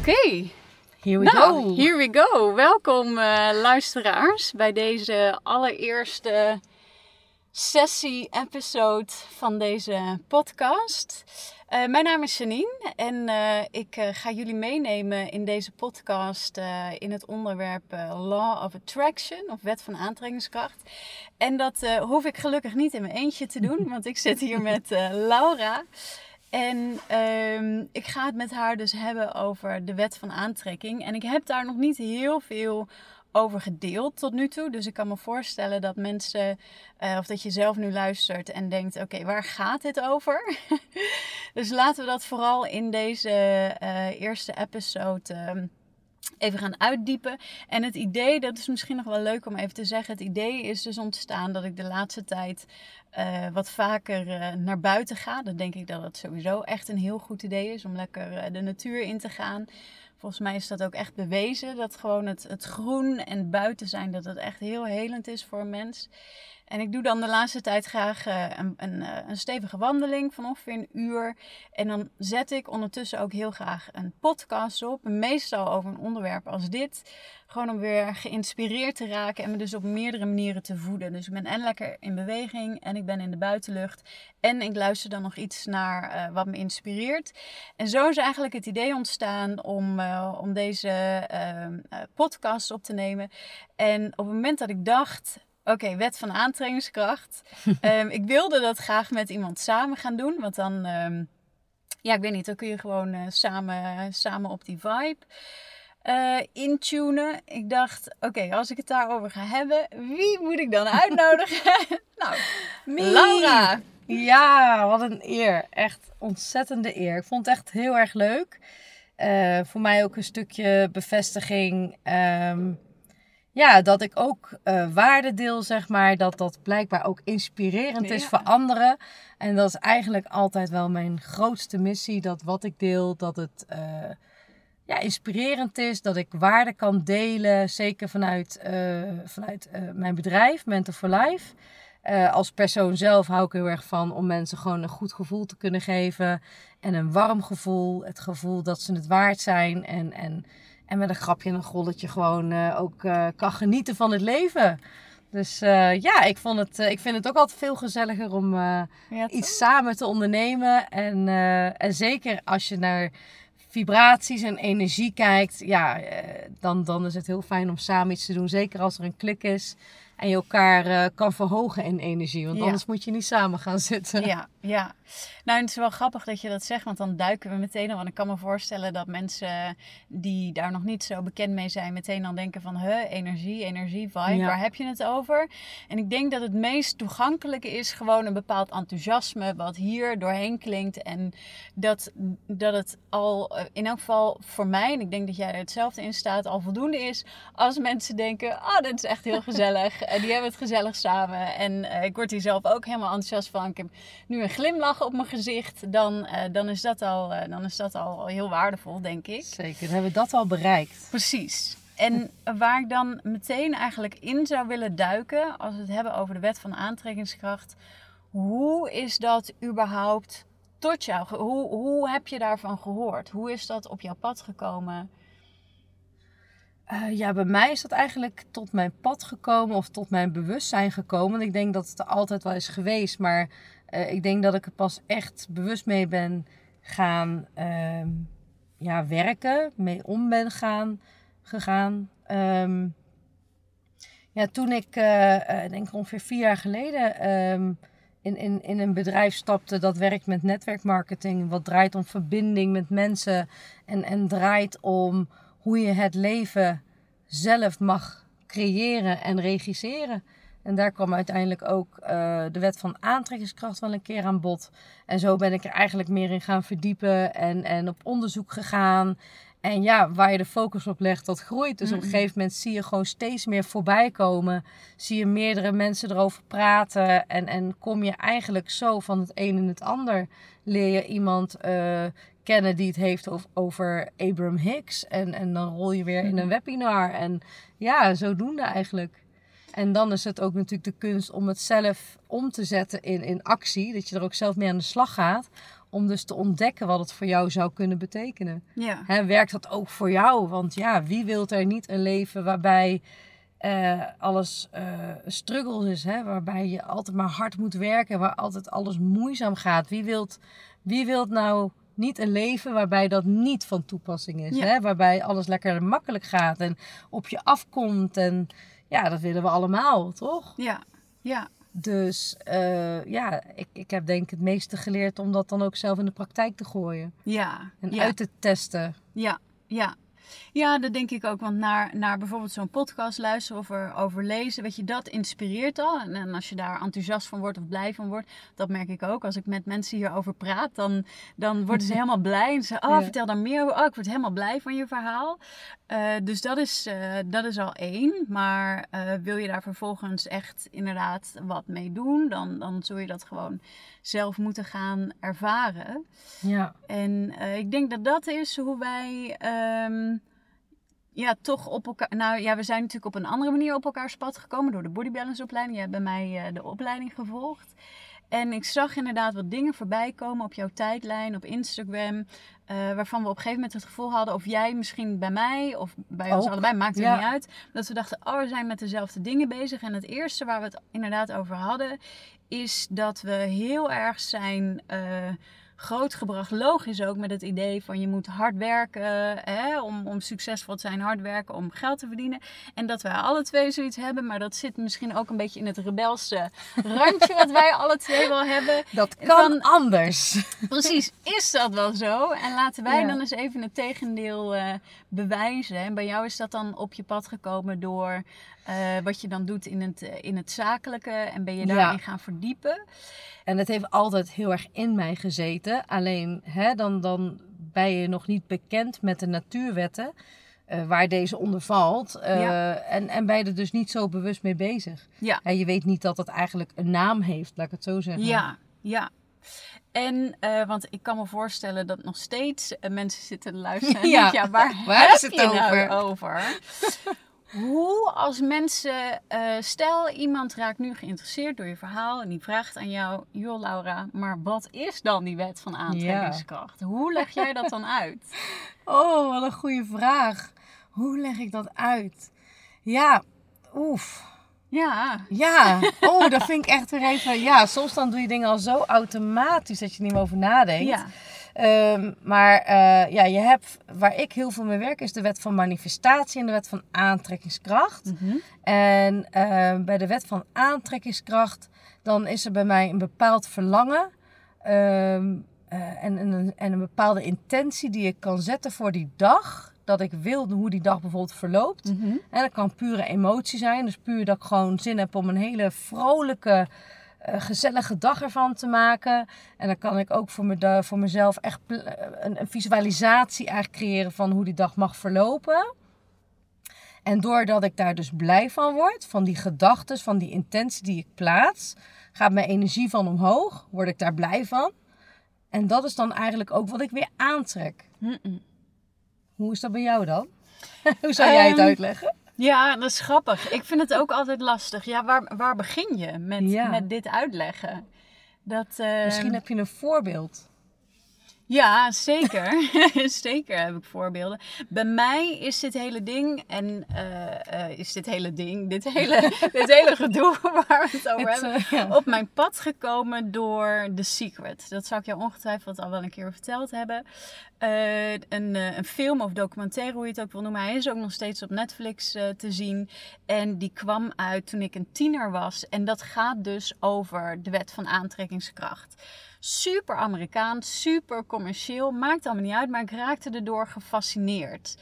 Oké, Here we nou, go. here we go. Welkom eh, luisteraars bij deze allereerste sessie-episode van deze podcast. Eh, mijn naam is Janine en eh, ik ga jullie meenemen in deze podcast in het onderwerp Law of Attraction of Wet van Aantrekkingskracht. En dat hoef ik gelukkig niet in mijn eentje te doen, want ik zit hier met Laura. En ehm, ik ga het met haar dus hebben over de wet van aantrekking. En ik heb daar nog niet heel veel over gedeeld tot nu toe. Dus ik kan me voorstellen dat mensen, eh, of dat je zelf nu luistert en denkt: oké, waar gaat dit over? dus laten we dat vooral in deze eh, eerste episode. ehm, Even gaan uitdiepen. En het idee, dat is misschien nog wel leuk om even te zeggen. Het idee is dus ontstaan dat ik de laatste tijd eh, wat vaker eh, naar buiten ga. Dan denk ik dat het sowieso echt een heel goed idee is om lekker eh, de natuur in te gaan. Volgens mij is dat ook echt bewezen. Dat gewoon het, het groen en buiten zijn, dat het echt heel helend is voor een mens. En ik doe dan de laatste tijd graag eh, een, een, eh, een stevige wandeling van ongeveer een uur. En dan zet ik ondertussen ook heel graag een podcast op. Meestal over een onderwerp als dit. Gewoon om weer geïnspireerd te raken en me dus op meerdere manieren te voeden. Dus ik ben en lekker in beweging en ik ben in de buitenlucht. En ik luister dan nog iets naar eh, wat me inspireert. En zo is eigenlijk het idee ontstaan om, om deze eh, podcast op te nemen. En op het moment dat ik dacht, oké, wet van aantrekkingskracht. Ehm, ik wilde dat graag met iemand samen gaan doen. Want dan, ehm, ja, ik weet niet, dan kun je gewoon eh, samen, samen op die vibe eh, intunen. Ik dacht, oké, als ik het daarover ga hebben, wie moet ik dan uitnodigen? nou, Laura. Ja, wat een eer. Echt ontzettende eer. Ik vond het echt heel erg leuk. Eh, voor mij ook een stukje bevestiging. ehm, ja, dat ik ook eh, waarde deel, zeg maar. Dat dat blijkbaar ook inspirerend is voor anderen. En dat is eigenlijk altijd wel mijn grootste missie. Dat wat ik deel, dat het eh, ja, inspirerend is. Dat ik waarde kan delen. Zeker vanuit, eh, vanuit mijn bedrijf, Mentor for Life. Als persoon zelf hou ik heel erg van om mensen gewoon een goed gevoel te kunnen geven. En een warm gevoel. Het gevoel dat ze het waard zijn. En, en, en met een grapje en een grolletje gewoon eh, ook eh, kan genieten van het leven. Dus eh, ja, ik, vond het, ik vind het ook altijd veel gezelliger om Ja, iets samen te ondernemen. En, en zeker als je naar vibraties en energie kijkt, ja, dan, dan is het heel fijn om samen iets te doen. Zeker als er een klik is en je elkaar eh, kan verhogen in energie. Want Ja. anders moet je niet samen gaan zitten. Ja, ja. Nou, het is wel grappig dat je dat zegt, want dan duiken we meteen al. Want ik kan me voorstellen dat mensen die daar nog niet zo bekend mee zijn, meteen dan denken van, huh, energie, energie, vibe, Ja. waar heb je het over? En ik denk dat het meest toegankelijke is gewoon een bepaald enthousiasme wat hier doorheen klinkt. En dat, dat het al, eh, in elk geval voor mij, en ik denk dat jij er hetzelfde in staat, al voldoende is als mensen denken, oh, dit is echt heel gezellig. En die hebben het gezellig samen. En eh, ik word hier zelf ook helemaal enthousiast van. Ik heb nu een glimlach op mijn gezicht. Dan, eh, dan, is, dat al, eh, dan is dat al heel waardevol, denk ik. Zeker, dan hebben we dat al bereikt. Precies. En waar ik dan meteen eigenlijk in zou willen duiken, als we het hebben over de wet van aantrekkingskracht. Hoe is dat überhaupt tot jou? Hoe, hoe heb je daarvan gehoord? Hoe is dat op jouw pad gekomen? Eh, ja, bij mij is dat eigenlijk tot mijn pad gekomen of tot mijn bewustzijn gekomen. Ik denk dat het er altijd wel is geweest, maar eh, ik denk dat ik er pas echt bewust mee ben gaan ehm, ja, werken, mee om ben gaan, gegaan. Ehm, ja, toen ik, eh, denk ik ongeveer vier jaar geleden, ehm, in, in, in een bedrijf stapte dat werkt met netwerkmarketing, wat draait om verbinding met mensen en, en draait om hoe je het leven zelf mag creëren en regisseren. En daar kwam uiteindelijk ook eh, de wet van aantrekkingskracht wel een keer aan bod. En zo ben ik er eigenlijk meer in gaan verdiepen en, en op onderzoek gegaan. En ja, waar je de focus op legt, dat groeit. Dus op een gegeven moment zie je gewoon steeds meer voorbij komen. Zie je meerdere mensen erover praten. En, en kom je eigenlijk zo van het een in het ander. Leer je iemand eh, kennen die het heeft over, over Abraham Hicks. En, en dan rol je weer in een webinar. En ja, zodoende eigenlijk. En dan is het ook natuurlijk de kunst om het zelf om te zetten in, in actie. Dat je er ook zelf mee aan de slag gaat. om dus te ontdekken wat het voor jou zou kunnen betekenen. Ja. Hè, werkt dat ook voor jou? Want ja, wie wil er niet een leven waarbij eh, alles eh struggles is, hè? waarbij je altijd maar hard moet werken, waar altijd alles moeizaam gaat? Wie wilt, wie wilt nou niet een leven waarbij dat niet van toepassing is? Ja. Hè? Waarbij alles lekker makkelijk gaat en op je afkomt. En ja, dat willen we allemaal, toch? Ja. Ja. Dus eh, ja, ik, ik heb denk ik het meeste geleerd om dat dan ook zelf in de praktijk te gooien. Ja. En ja. uit te testen. Ja, ja. Ja, dat denk ik ook. Want naar, naar bijvoorbeeld zo'n podcast luisteren of erover lezen, weet je, dat inspireert al. En, en als je daar enthousiast van wordt of blij van wordt, dat merk ik ook. Als ik met mensen hierover praat, dan, dan worden ze helemaal blij. En ze oh, Ja. vertel daar meer. Oh, ik word helemaal blij van je verhaal. Eh, dus dat is, eh, dat is al één. Maar eh, wil je daar vervolgens echt inderdaad wat mee doen, dan, dan zul je dat gewoon zelf moeten gaan ervaren. Ja. En ik denk dat dat is hoe wij ehm, ja, toch op elkaar... Nou ja, we zijn natuurlijk op een andere manier op elkaars pad gekomen door de Body Balance opleiding. Je hebt bij mij eh, de opleiding gevolgd. En ik zag inderdaad wat dingen voorbij komen op jouw tijdlijn, op Instagram. eh, waarvan we op een gegeven moment het gevoel hadden, of jij misschien bij mij of bij ons allebei, maakt het ja. niet uit. Dat we dachten, oh, we zijn met dezelfde dingen bezig. En het eerste waar we het inderdaad over hadden, is dat we heel erg zijn eh, grootgebracht. Logisch ook met het idee van je moet hard werken hè, om, om succesvol te zijn, hard werken om geld te verdienen. En dat wij alle twee zoiets hebben, maar dat zit misschien ook een beetje in het rebelse randje wat wij alle twee wel hebben. Dat kan Van- anders. Precies, is dat wel zo? En laten wij Ja. dan eens even het tegendeel eh, bewijzen. En bij jou is dat dan op je pad gekomen door eh, wat je dan doet in het, eh, in het zakelijke. En ben je Ja. daarin gaan verdiepen. En het heeft altijd heel erg in mij gezeten. Alleen hè, dan, dan ben je nog niet bekend met de natuurwetten. eh, waar deze onder valt. Ja. en, en ben je er dus niet zo bewust mee bezig. Ja. En je weet niet dat het eigenlijk een naam heeft, laat ik het zo zeggen. Ja, ja. En, want ik kan me voorstellen dat nog steeds mensen zitten te luisteren. En Ja. waar, Waar heb is het je nou over? Hoe als mensen, eh, stel iemand raakt nu geïnteresseerd door je verhaal en die vraagt aan jou, joh Laura, maar wat is dan die wet van aantrekkingskracht? Hoe leg jij dat dan uit? Oh, wat een goede vraag. Hoe leg ik dat uit? Ja, oef. Ja, Ja, oh, dat vind ik echt weer even... Ja, soms dan doe je dingen al zo automatisch dat je er niet meer over nadenkt. ja, Ehm, maar eh, ja, je hebt, waar ik heel veel mee werk, is de wet van manifestatie en de wet van aantrekkingskracht. Mhm. En eh, bij de wet van aantrekkingskracht, dan is er bij mij een bepaald verlangen ehm, eh, en, en, een- en een bepaalde intentie die ik kan zetten voor die dag. Dat ik wil hoe die dag bijvoorbeeld verloopt. Mhm. En dat kan pure emotie zijn. Dus puur dat ik gewoon zin heb om een hele vrolijke, gezellige dag ervan te maken. En dan kan ik ook voor, me, voor mezelf echt eh, een, een visualisatie eigenlijk creëren van hoe die dag mag verlopen. En doordat ik daar dus blij van word, van die gedachten, van die intentie die ik plaats, gaat mijn energie van omhoog, word ik daar blij van. En dat is dan eigenlijk ook wat ik weer aantrek. Hoe is dat bij jou dan? Hoe zou jij het Ehm, uitleggen? Ja, dat is grappig. Ik vind het ook altijd lastig. Ja, waar, waar begin je met, Ja. met dit uitleggen? Dat, Misschien heb je een voorbeeld. Ja, zeker. zeker heb ik voorbeelden. Bij mij is dit hele ding en eh, eh, is dit hele ding, dit hele, dit hele gedoe waar we het over Het, hebben, eh, ja. op mijn pad gekomen door The Secret. Dat zou ik jou ongetwijfeld al wel een keer verteld hebben. Een, een film of documentaire, hoe je het ook wil noemen. Hij is ook nog steeds op Netflix te zien. En die kwam uit toen ik een tiener was. En dat gaat dus over de wet van aantrekkingskracht. Super Amerikaans, super commercieel. Maakt allemaal niet uit, maar ik raakte erdoor gefascineerd.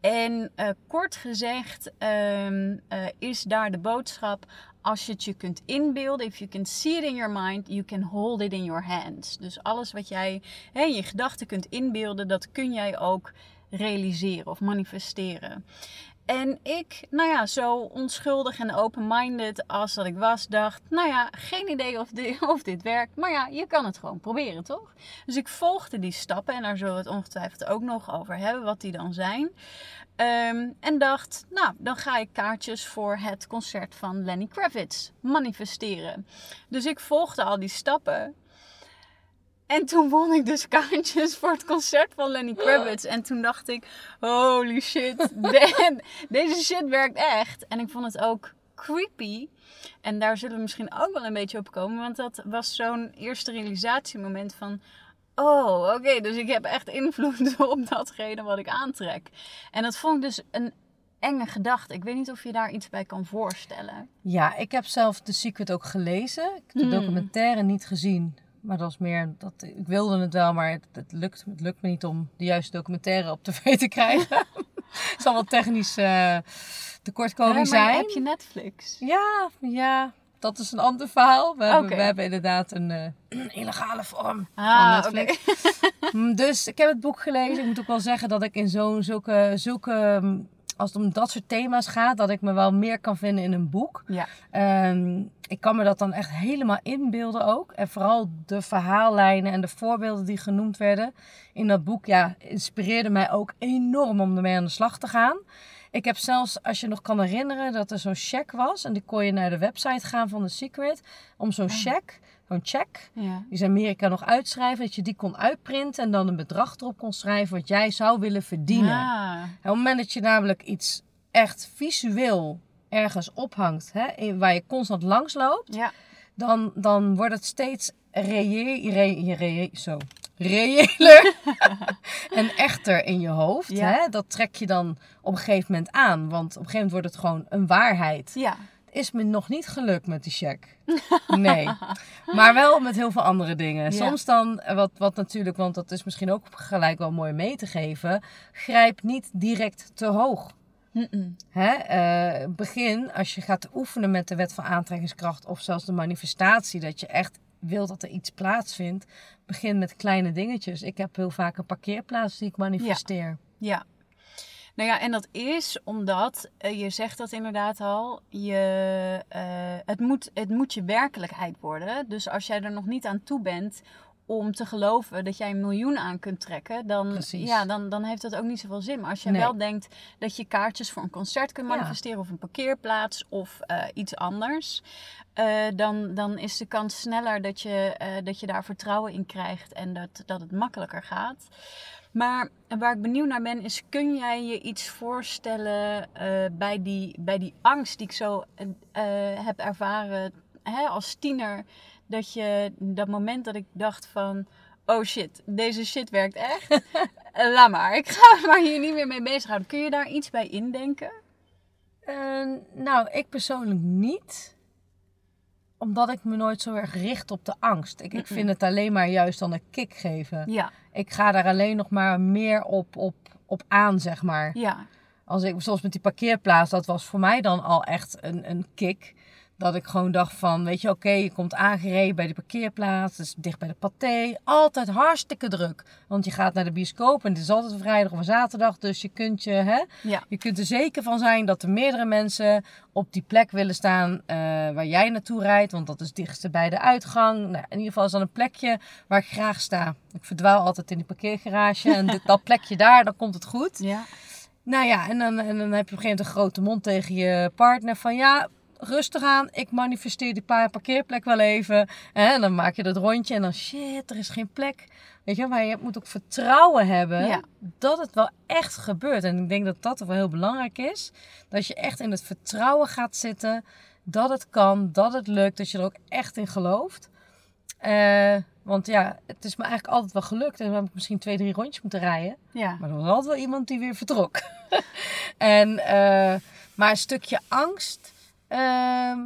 En eh, kort gezegd ehm, eh, is daar de boodschap: als je het je kunt inbeelden, if you can see it in your mind, you can hold it in your hands. Dus alles wat jij hè, je gedachten kunt inbeelden, dat kun jij ook realiseren of manifesteren. En ik, nou ja, zo onschuldig en open-minded als dat ik was, dacht, nou ja, geen idee of dit, of dit werkt. Maar ja, je kan het gewoon proberen, toch? Dus ik volgde die stappen en daar zullen we het ongetwijfeld ook nog over hebben, wat die dan zijn. Ehm, en dacht, nou, dan ga ik kaartjes voor het concert van Lenny Kravitz manifesteren. Dus ik volgde al die stappen. En toen won ik dus kaartjes voor het concert van Lenny Kravitz. En toen dacht ik, holy shit, de- deze shit werkt echt. En ik vond het ook creepy. En daar zullen we misschien ook wel een beetje op komen. Want dat was zo'n eerste realisatiemoment van... Oh, oké, dus ik heb echt invloed op datgene wat ik aantrek. En dat vond ik dus een enge gedachte. Ik weet niet of je daar iets bij kan voorstellen. Ja, ik heb zelf The Secret ook gelezen. Ik heb de Hmm. documentaire niet gezien. Maar dat was meer dat ik wilde het wel, maar het, het, lukt, het lukt me niet om de juiste documentaire op tv te krijgen. Het zal wel technisch eh tekortkoming Ja, maar zijn. heb je Netflix? Ja, ja, dat is een ander verhaal. We, hebben, we hebben inderdaad een, eh, een illegale vorm Ah, van. Netflix. Mm, Dus ik heb het boek gelezen. Ik moet ook wel zeggen dat ik in zo'n zulke, zulke, mm, als het om dat soort thema's gaat, dat ik me wel meer kan vinden in een boek. Ja. Ehm, ik kan me dat dan echt helemaal inbeelden ook. En vooral de verhaallijnen en de voorbeelden die genoemd werden in dat boek, ja, inspireerde mij ook enorm om ermee aan de slag te gaan. Ik heb zelfs, als je nog kan herinneren, dat er zo'n check was. En die kon je naar de website gaan van The Secret. Om zo'n check, zo'n check, Ja. die ze in Amerika nog uitschrijven. Dat je die kon uitprinten en dan een bedrag erop kon schrijven wat jij zou willen verdienen. Ah, En op het moment dat je namelijk iets echt visueel ergens ophangt, hè, in- waar je constant langs loopt, ja. dan, dan wordt het steeds reëel, re, re- zo, reëler en echter in je hoofd. Ja. Hè? Dat trek je dan op een gegeven moment aan, want op een gegeven moment wordt het gewoon een waarheid. Ja. Is me nog niet gelukt met die check. Nee. Maar wel met heel veel andere dingen. Ja. Soms dan, wat, wat natuurlijk, want dat is misschien ook gelijk wel mooi mee te geven. Grijp niet direct te hoog. Hè? eh, begin als je gaat oefenen met de wet van aantrekkingskracht of zelfs de manifestatie, dat je echt wil dat er iets plaatsvindt. Begin met kleine dingetjes. Ik heb heel vaak een parkeerplaats die ik manifesteer. Ja. Nou ja, en dat is omdat, eh, je zegt dat inderdaad al, je, eh, het, moet, het moet je werkelijkheid worden. Dus als jij er nog niet aan toe bent om te geloven dat jij een miljoen aan kunt trekken, dan, Precies. ja, dan, dan heeft dat ook niet zoveel zin. Maar als je Nee. wel denkt dat je kaartjes voor een concert kunt Ja. manifesteren of een parkeerplaats of eh, iets anders, dan, dan is de kans sneller dat je, dat je daar vertrouwen in krijgt en dat, dat het makkelijker gaat. Maar waar ik benieuwd naar ben, is kun jij je iets voorstellen eh, bij, die, bij die angst die ik zo eh, eh, heb ervaren hè, als tiener? Dat je dat moment dat ik dacht van, oh shit, deze shit werkt echt. Laat maar, ik ga maar hier niet meer mee bezighouden. Kun je daar iets bij indenken? Nou, ik persoonlijk niet. Omdat ik me nooit zo erg richt op de angst. Ik, ik vind het alleen maar juist dan een kick geven. Ja, Ik ga daar alleen nog maar meer op, op, op aan, zeg maar. ja, Als ik, zoals met die parkeerplaats, dat was voor mij dan al echt een, een kick. Dat ik gewoon dacht van, weet je, oké, je komt aangereden bij de parkeerplaats. Is dicht bij de paté. Altijd hartstikke druk. Want je gaat naar de bioscoop en het is altijd een vrijdag of een zaterdag. Dus je kunt, je, hè, ja, je kunt er zeker van zijn dat er meerdere mensen op die plek willen staan eh, waar jij naartoe rijdt. Want dat is het dichtste bij de uitgang. Nou, in ieder geval is dat een plekje waar ik graag sta. Ik verdwaal altijd in die parkeergarage. En dit, dat plekje daar, dan komt het goed. ja. Nou ja, en dan, en dan heb je op een gegeven moment een grote mond tegen je partner van ja, rustig aan, ik manifesteer die paar parkeerplek wel even. En dan maak je dat rondje en dan shit, er is geen plek. Weet je, maar je moet ook vertrouwen hebben Ja. dat het wel echt gebeurt. En ik denk dat dat wel heel belangrijk is. Dat je echt in het vertrouwen gaat zitten dat het kan, dat het lukt, dat je er ook echt in gelooft. Eh, want ja, het is me eigenlijk altijd wel gelukt. En dan heb ik misschien twee, drie rondjes moeten rijden. ja. Maar er was altijd wel iemand die weer vertrok. en, eh, maar een stukje angst ehm,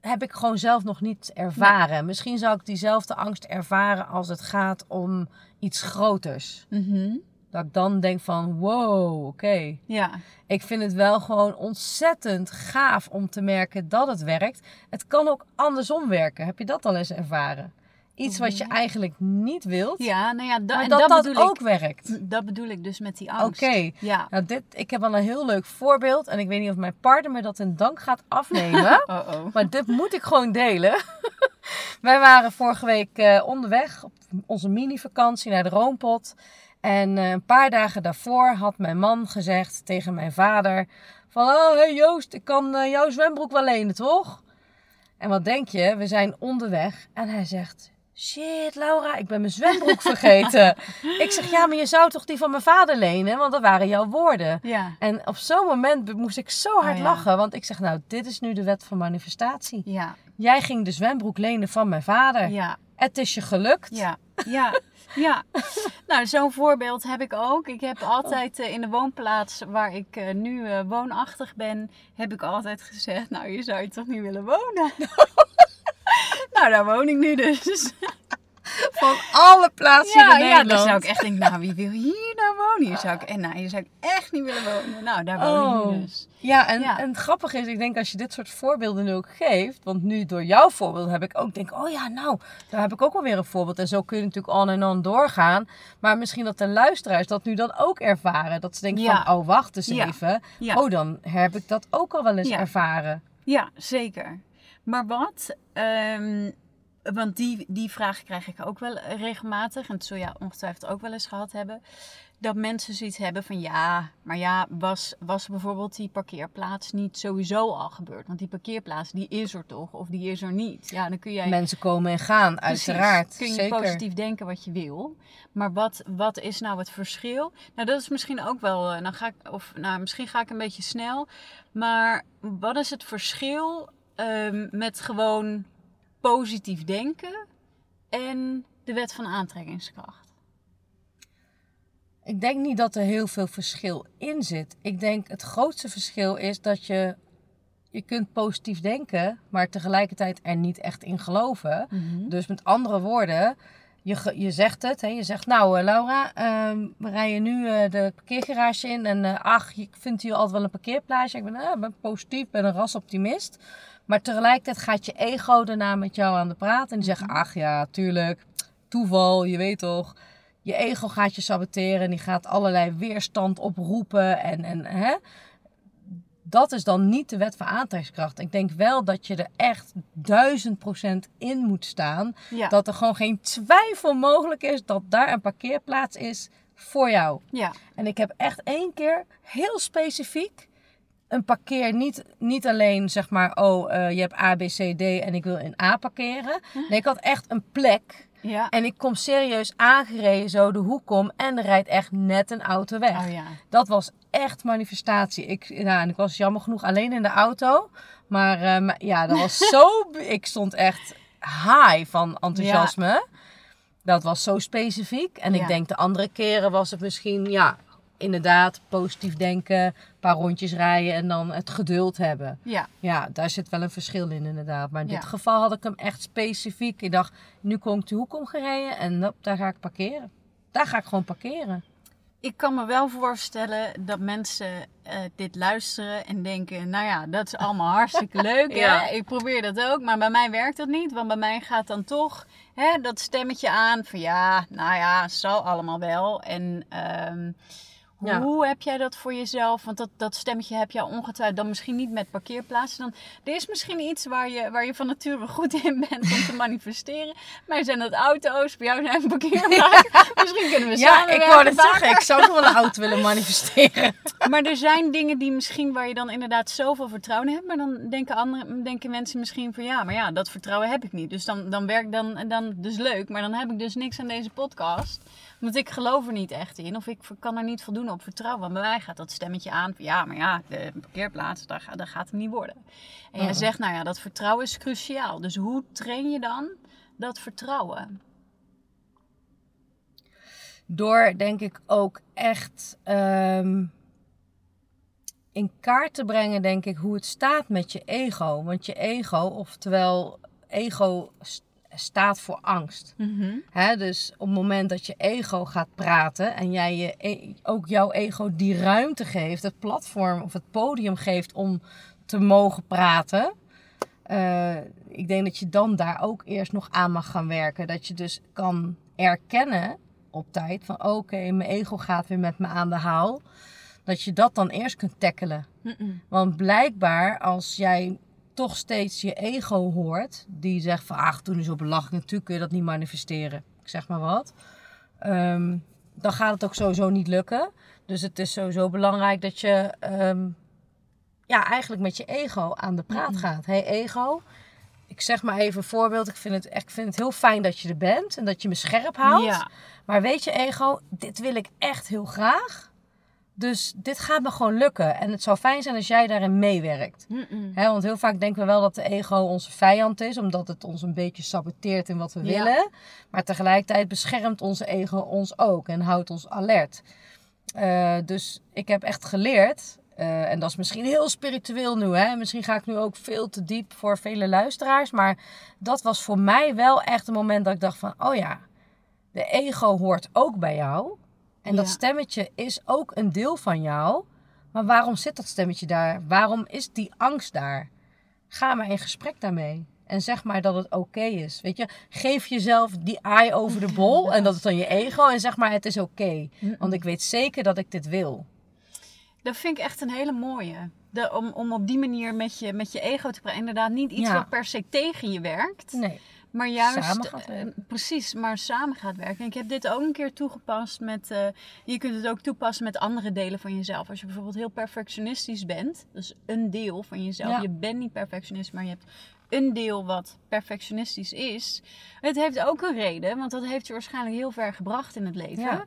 heb ik gewoon zelf nog niet ervaren. Misschien zou ik diezelfde angst ervaren als het gaat om iets groters. Mhm. Dat ik dan denk van wow, oké. Ja, Ik vind het wel gewoon ontzettend gaaf om te merken dat het werkt. Het kan ook andersom werken. Heb je dat al eens ervaren? Iets wat je Ja. eigenlijk niet wilt, ja nou ja, da- maar en dat dat, dat, ook ik. werkt. Dat bedoel ik dus met die angst. Oké. Ja. Nou, dit, ik heb wel een heel leuk voorbeeld. En ik weet niet of mijn partner me dat in dank gaat afnemen. Oh oh. maar dit moet ik gewoon delen. Wij waren vorige week eh, onderweg op onze mini-vakantie naar de Roompot. En eh, een paar dagen daarvoor had mijn man gezegd tegen mijn vader... Van, oh hey Joost, ik kan eh, jouw zwembroek wel lenen, toch? En wat denk je? We zijn onderweg. En hij zegt, Shit, Laura, ik ben mijn zwembroek vergeten. ik zeg, ja, maar je zou toch die van mijn vader lenen? Want dat waren jouw woorden. Ja. En op zo'n moment moest ik zo hard Oh ja. lachen. Want ik zeg, nou, dit is nu de wet van manifestatie. Ja. Jij ging de zwembroek lenen van mijn vader. Ja. Het is je gelukt. Ja, ja, ja. Nou, zo'n voorbeeld heb ik ook. Ik heb altijd eh, in de woonplaats waar ik eh, nu eh, woonachtig ben, heb ik altijd gezegd, nou, je zou je toch niet willen wonen? nou, daar woon ik nu dus. Van alle plaatsen Ja, in ja, Nederland. dan zou ik echt denken, nou, wie wil hier nou wonen? Hier zou ik, en, nou, hier zou ik echt niet willen wonen. Nou, daar woon ik Oh. nu dus. Ja, en, Ja. en het grappige is, ik denk als je dit soort voorbeelden nu ook geeft, want nu door jouw voorbeeld heb ik ook denk, oh ja, nou, daar heb ik ook wel weer een voorbeeld. En zo kun je natuurlijk on en on doorgaan. Maar misschien dat de luisteraars dat nu dan ook ervaren. Dat ze denken Ja. van, oh wacht eens Ja. even. Ja. Oh, dan heb ik dat ook al wel eens Ja. ervaren. Ja, zeker. Maar wat? Ehm, want die, die vraag krijg ik ook wel regelmatig. En dat zul je ongetwijfeld ook wel eens gehad hebben. Dat mensen zoiets hebben van ja, maar ja, was, was bijvoorbeeld die parkeerplaats niet sowieso al gebeurd? Want die parkeerplaats die is er toch of die is er niet? Ja, dan kun jij Mensen komen en gaan, Precies. uiteraard. Kun je Zeker. positief denken wat je wil. Maar wat, wat is nou het verschil? Nou, dat is misschien ook wel. eh, Dan ga ik, of nou, misschien ga ik een beetje snel. Maar wat is het verschil ehm, met gewoon positief denken en de wet van aantrekkingskracht? Ik denk niet dat er heel veel verschil in zit. Ik denk het grootste verschil is dat je, je kunt positief denken, maar tegelijkertijd er niet echt in geloven. Dus met andere woorden, je, je zegt het. Hè? Je zegt, nou eh, Laura, ehm, we rijden nu eh, de parkeergarage in. En eh, ach, je vindt hier altijd wel een parkeerplaatsje. Ik ben, eh, ben positief, ben een rasoptimist. Maar tegelijkertijd gaat je ego daarna met jou aan de praat. En die zegt, ach ja, tuurlijk, toeval, je weet toch. Je ego gaat je saboteren en die gaat allerlei weerstand oproepen. En, en hè? dat is dan niet de wet van aantrekkingskracht. Ik denk wel dat je er echt duizend procent in moet staan. Ja. Dat er gewoon geen twijfel mogelijk is dat daar een parkeerplaats is voor jou. ja. En ik heb echt één keer heel specifiek een parkeer. Niet, niet alleen zeg maar, oh, eh, je hebt A, B, C, D en ik wil in A parkeren. Nee, ik had echt een plek. Ja. En ik kom serieus aangereden, zo de hoek om. En er rijdt echt net een auto weg. Oh ja. Dat was echt manifestatie. Ik, nou, en ik was jammer genoeg alleen in de auto. Maar eh, ja, dat was zo... ik stond echt high van enthousiasme. Dat was zo specifiek. En Ja. ik denk de andere keren was het misschien... Ja, inderdaad, positief denken. Een paar rondjes rijden en dan het geduld hebben. Ja. Ja, daar zit wel een verschil in inderdaad. Maar in dit Ja. geval had ik hem echt specifiek. Ik dacht, nu kom ik de hoek omgereden en hop, daar ga ik parkeren. Daar ga ik gewoon parkeren. Ik kan me wel voorstellen dat mensen eh, dit luisteren en denken: Nou ja, dat is allemaal hartstikke leuk. Ja. Hè? Ik probeer dat ook, maar bij mij werkt dat niet. Want bij mij gaat dan toch hè, dat stemmetje aan van ja, nou ja, zal allemaal wel. En ehm, Ja. hoe heb jij dat voor jezelf? Want dat, dat stemmetje heb je ongetwijfeld dan misschien niet met parkeerplaatsen. Dan, er is misschien iets waar je, waar je van nature goed in bent om te manifesteren. Maar zijn dat auto's, bij jou zijn het parkeerplaatsen. Misschien kunnen we Ja, samen ik wou het zeggen. Ik zou nog wel een auto willen manifesteren. maar er zijn dingen die misschien waar je dan inderdaad zoveel vertrouwen in hebt. Maar dan denken, andere, denken mensen misschien van ja, maar ja, dat vertrouwen heb ik niet. Dus dan, dan werkt dan, dan dus leuk. Maar dan heb ik dus niks aan deze podcast. Want ik geloof er niet echt in. Of ik kan er niet voldoen op vertrouwen. Want bij mij gaat dat stemmetje aan van ja, maar ja, de parkeerplaats, daar, gaat- daar gaat het niet worden. En jij Mhm. zegt nou ja, dat vertrouwen is cruciaal. Dus hoe train je dan dat vertrouwen? Door denk ik ook echt ehm, in kaart te brengen, denk ik, hoe het staat met je ego. Want je ego, oftewel ego staat voor angst. Hè, dus op het moment dat je ego gaat praten en jij je, e- ook jouw ego die ruimte geeft, het platform of het podium geeft om te mogen praten. eh, ik denk dat je dan daar ook eerst nog aan mag gaan werken. Dat je dus kan erkennen op tijd van oké, mijn ego gaat weer met me aan de haal. Dat je dat dan eerst kunt tackelen. Want blijkbaar als jij toch steeds je ego hoort, die zegt van ach, toen is op belachelijk, natuurlijk kun je dat niet manifesteren. Ik zeg maar wat. Ehm, dan gaat het ook sowieso niet lukken. Dus het is sowieso belangrijk dat je ehm, ja, eigenlijk met je ego aan de praat gaat. Hé hey, ego, ik zeg maar even een voorbeeld. Ik vind, het, echt- ik vind het heel fijn dat je er bent en dat je me scherp houdt. Ja. Maar weet je, ego, dit wil ik echt heel graag. Dus dit gaat me gewoon lukken. En het zou fijn zijn als jij daarin meewerkt. Hè, want heel vaak denken we wel dat de ego onze vijand is, omdat het ons een beetje saboteert in wat we Ja. willen. Maar tegelijkertijd beschermt onze ego ons ook en houdt ons alert. Eh, dus ik heb echt geleerd, eh, en dat is misschien heel spiritueel nu, hè? misschien ga ik nu ook veel te diep voor vele luisteraars, maar dat was voor mij wel echt een moment dat ik dacht van, oh ja, de ego hoort ook bij jou. En dat Ja. stemmetje is ook een deel van jou. Maar waarom zit dat stemmetje daar? Waarom is die angst daar? Ga maar in gesprek daarmee. En zeg maar dat het oké is. Weet je, geef jezelf die eye over de bol. En dat is dan je ego. En zeg maar, het is oké. Want ik weet zeker dat ik dit wil. Dat vind ik echt een hele mooie. De, om, om op die manier met je, met je ego te praten. Inderdaad, niet iets Ja. wat per se tegen je werkt. Nee. Maar juist, Samen gaat eh, precies, maar samen gaat werken. En ik heb dit ook een keer toegepast met, eh, je kunt het ook toepassen met andere delen van jezelf. Als je bijvoorbeeld heel perfectionistisch bent, dus een deel van jezelf. Ja. Je bent niet perfectionist, maar je hebt een deel wat perfectionistisch is. Het heeft ook een reden, want dat heeft je waarschijnlijk heel ver gebracht in het leven. Ja.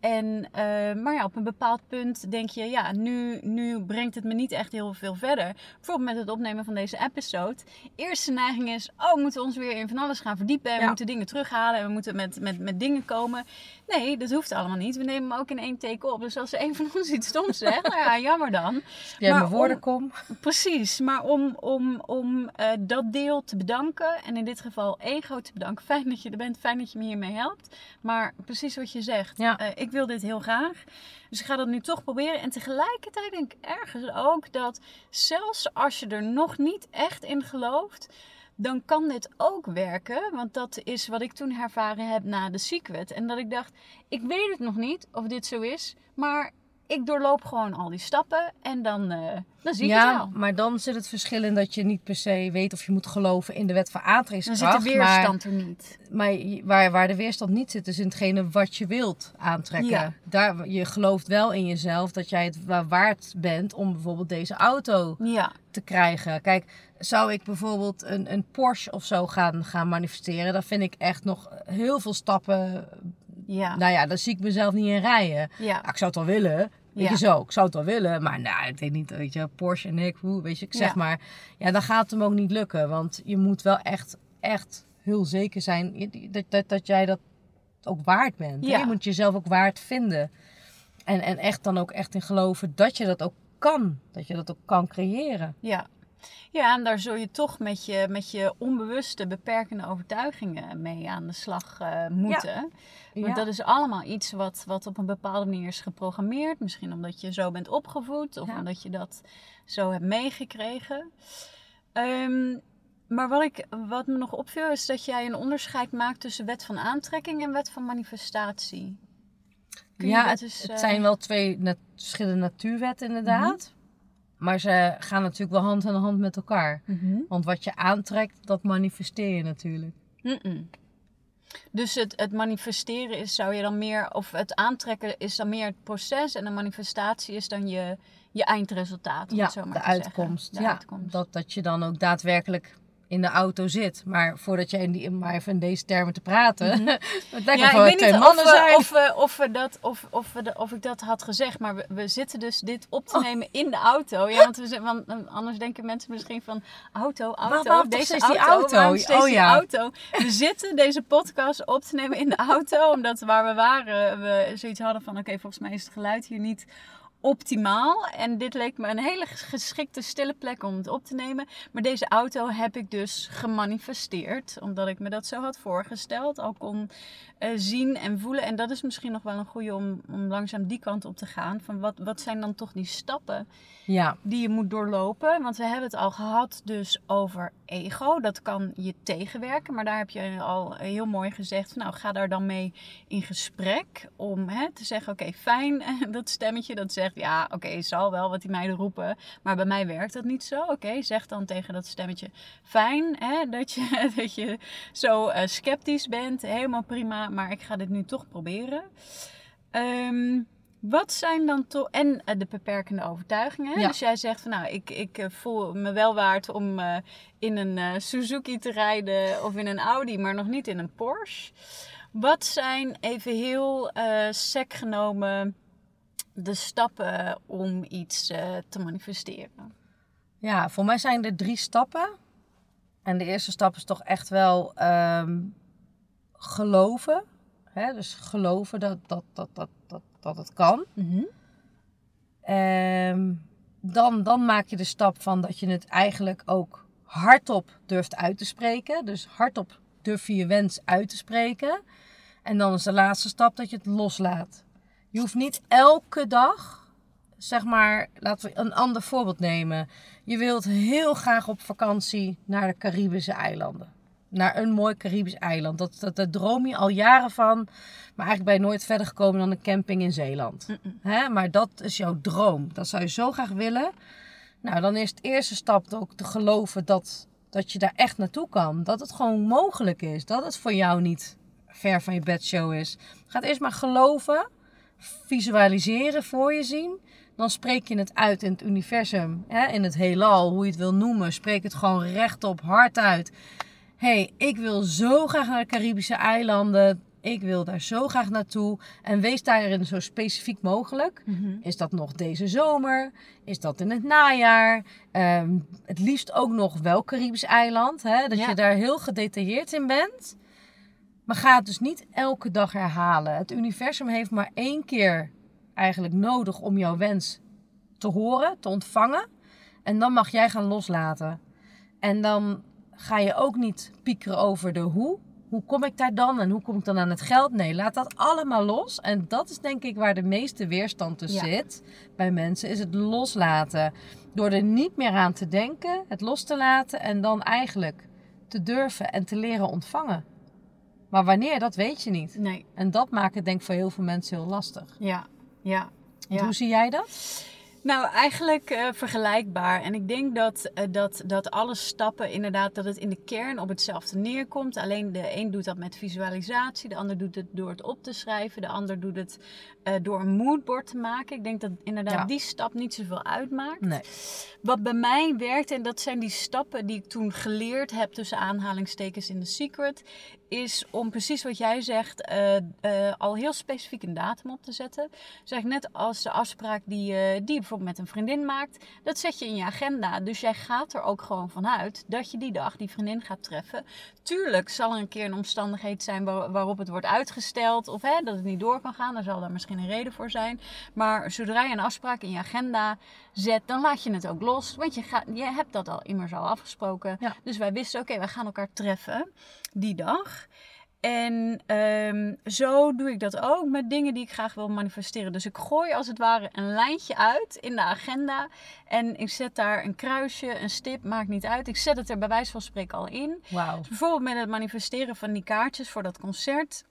En, eh, maar ja, op een bepaald punt denk je, ja, nu, nu brengt het me niet echt heel veel verder. Bijvoorbeeld met het opnemen van deze episode. Eerste neiging is, oh, we moeten ons weer in van alles gaan verdiepen. En we moeten dingen terughalen en we moeten met, met, met dingen komen. Nee, dat hoeft allemaal niet. We nemen hem ook in één take op. Dus als er een van ons iets stoms zegt, nou ja, jammer dan. Jij Maar mijn woorden om- kom. Precies, maar om, om, om eh, dat deel te bedanken, en in dit geval ego te bedanken. Fijn dat je er bent, fijn dat je me hiermee helpt. Maar precies wat je zegt, Ja. eh, ik wil dit heel graag. Dus ik ga dat nu toch proberen. En tegelijkertijd denk ik ergens ook dat zelfs als je er nog niet echt in gelooft, dan kan dit ook werken. Want dat is wat ik toen ervaren heb na de Secret. En dat ik dacht, ik weet het nog niet of dit zo is, maar ik doorloop gewoon al die stappen en dan, eh, dan zie ik het Ja, wel. maar dan zit het verschil in dat je niet per se weet of je moet geloven in de wet van Dan aantrekkingskracht. zit de weerstand er niet. Maar, maar waar, waar de weerstand niet zit, is in hetgene wat je wilt aantrekken. Ja. Daar, je gelooft wel in jezelf dat jij het wa- waard bent om bijvoorbeeld deze auto Ja, te krijgen. Kijk, zou ik bijvoorbeeld een, een Porsche of zo gaan, gaan manifesteren, dan vind ik echt nog heel veel stappen. ja, Nou ja, daar zie ik mezelf niet in rijden. ja. Ja, ik zou het wel willen. Weet Ja. je zo, ik zou het wel willen. Maar nou, ik weet niet, weet je, Porsche en ik, hoe, weet je, ik zeg Ja. maar. Ja, dan gaat het hem ook niet lukken. Want je moet wel echt, echt heel zeker zijn dat, dat, dat jij dat ook waard bent. Ja. Je moet jezelf ook waard vinden. En, en echt dan ook echt in geloven dat je dat ook kan. Dat je dat ook kan creëren. Ja. Ja, en daar zul je toch met je, met je onbewuste beperkende overtuigingen mee aan de slag eh, moeten. Want Ja. dat is allemaal iets wat, wat op een bepaalde manier is geprogrammeerd. Misschien omdat je zo bent opgevoed of Ja. omdat je dat zo hebt meegekregen. Ehm, maar wat, ik, wat me nog opviel is dat jij een onderscheid maakt tussen wet van aantrekking en wet van manifestatie. Kun ja, het, eh, zijn wel twee nat- verschillende natuurwetten inderdaad. Maar ze gaan natuurlijk wel hand in hand met elkaar. Mhm. Want wat je aantrekt, dat manifesteer je natuurlijk. Dus het, het manifesteren is, zou je dan meer, of het aantrekken is dan meer het proces en de manifestatie is dan je, je eindresultaat. om Ja, het zo maar de uitkomst. De ja, uitkomst. Dat, dat je dan ook daadwerkelijk in de auto zit. Maar voordat je in die, maar even in deze termen te praten. het lijkt. Ja, of ik we weet twee mannen of, we, zijn. of, we, of, we dat, of, of, we de, of ik dat had gezegd, maar we, we zitten dus dit op te nemen in de auto. Ja, want, we, want eh, anders denken mensen misschien van auto, auto, deze auto, die auto? steeds Oh, die ja. auto. We zitten deze podcast op te nemen in de auto, omdat waar we waren, we zoiets hadden van oké, volgens mij is het geluid hier niet optimaal. En dit leek me een hele geschikte stille plek om het op te nemen. Maar deze auto heb ik dus gemanifesteerd. Omdat ik me dat zo had voorgesteld. Al kon eh, zien en voelen. En dat is misschien nog wel een goede om, om langzaam die kant op te gaan. Van wat, wat zijn dan toch die stappen Ja, die je moet doorlopen? Want we hebben het al gehad dus over ego. Dat kan je tegenwerken. Maar daar heb je al heel mooi gezegd. van, Nou, ga daar dan mee in gesprek. Om hè, te zeggen, oké, fijn. Dat stemmetje dat zegt, ja, oké, zal wel wat die meiden roepen. Maar bij mij werkt dat niet zo. Oké, zeg dan tegen dat stemmetje, fijn hè, dat, je, dat je zo eh, sceptisch bent. Helemaal prima, maar ik ga dit nu toch proberen. Ehm, Wat zijn dan toch. En eh, de beperkende overtuigingen. Ja. Dus jij zegt van nou, ik, ik eh, voel me wel waard om in een Suzuki te rijden of in een Audi, maar nog niet in een Porsche. Wat zijn even heel sec genomen de stappen om iets eh, te manifesteren? Ja, voor mij zijn er drie stappen. En de eerste stap is toch echt wel ehm, geloven. Hè? Dus geloven dat, dat, dat, dat, dat, dat het kan. Ehm, dan, dan maak je de stap van dat je het eigenlijk ook hardop durft uit te spreken. Dus hardop durf je je wens uit te spreken. En dan is de laatste stap dat je het loslaat. Je hoeft niet elke dag, zeg maar, laten we een ander voorbeeld nemen. Je wilt heel graag op vakantie naar de Caribische eilanden. Naar een mooi Caribisch eiland. Dat, dat, daar droom je al jaren van. Maar eigenlijk ben je nooit verder gekomen dan een camping in Zeeland. Hè? Maar dat is jouw droom. Dat zou je zo graag willen. Nou, dan is het eerste stap ook te geloven dat, dat je daar echt naartoe kan. Dat het gewoon mogelijk is. Dat het voor jou niet ver van je bedshow is. Ga het eerst maar geloven. Visualiseren voor je zien. Dan spreek je het uit in het universum. Hè? In het heelal, hoe je het wil noemen. Spreek het gewoon rechtop, hard uit. hey, ik wil zo graag naar de Caribische eilanden. Ik wil daar zo graag naartoe. En wees daarin zo specifiek mogelijk. Is dat nog deze zomer? Is dat in het najaar? Ehm, het liefst ook nog wel Caribisch eiland. Hè? Dat Ja. je daar heel gedetailleerd in bent. Maar ga het dus niet elke dag herhalen. Het universum heeft maar één keer eigenlijk nodig om jouw wens te horen, te ontvangen. En dan mag jij gaan loslaten. En dan ga je ook niet piekeren over de hoe. Hoe kom ik daar dan en hoe kom ik dan aan het geld? Nee, laat dat allemaal los. En dat is denk ik waar de meeste weerstand tussen Ja. zit bij mensen, is het loslaten. Door er niet meer aan te denken, het los te laten en dan eigenlijk te durven en te leren ontvangen. Maar wanneer, dat weet je niet. Nee, En dat maakt het denk ik voor heel veel mensen heel lastig. ja, ja. Hoe zie jij dat? Nou, eigenlijk eh, vergelijkbaar. En ik denk dat, eh, dat, dat alle stappen inderdaad, dat het in de kern op hetzelfde neerkomt. Alleen de een doet dat met visualisatie, de ander doet het door het op te schrijven, de ander doet het eh, door een moodboard te maken. Ik denk dat inderdaad Ja. die stap niet zoveel uitmaakt. Nee. Wat bij mij werkt, en dat zijn die stappen die ik toen geleerd heb tussen aanhalingstekens in The Secret, is om precies wat jij zegt, eh, eh, al heel specifiek een datum op te zetten. Zeg net als de afspraak die, eh, die je bijvoorbeeld met een vriendin maakt, dat zet je in je agenda. Dus jij gaat er ook gewoon vanuit dat je die dag die vriendin gaat treffen. Tuurlijk zal er een keer een omstandigheid zijn waar- waarop het wordt uitgesteld of hè, dat het niet door kan gaan. Daar zal daar misschien een reden voor zijn. Maar zodra je een afspraak in je agenda zet, dan laat je het ook los. Want je, gaat, je hebt dat al immers al afgesproken. Ja. Dus wij wisten, oké, we gaan elkaar treffen die dag. En ehm, zo doe ik dat ook met dingen die ik graag wil manifesteren. Dus ik gooi als het ware een lijntje uit in de agenda. En ik zet daar een kruisje, een stip, maakt niet uit. Ik zet het er bij wijze van spreken al in. Wauw. Dus bijvoorbeeld met het manifesteren van die kaartjes voor dat concert.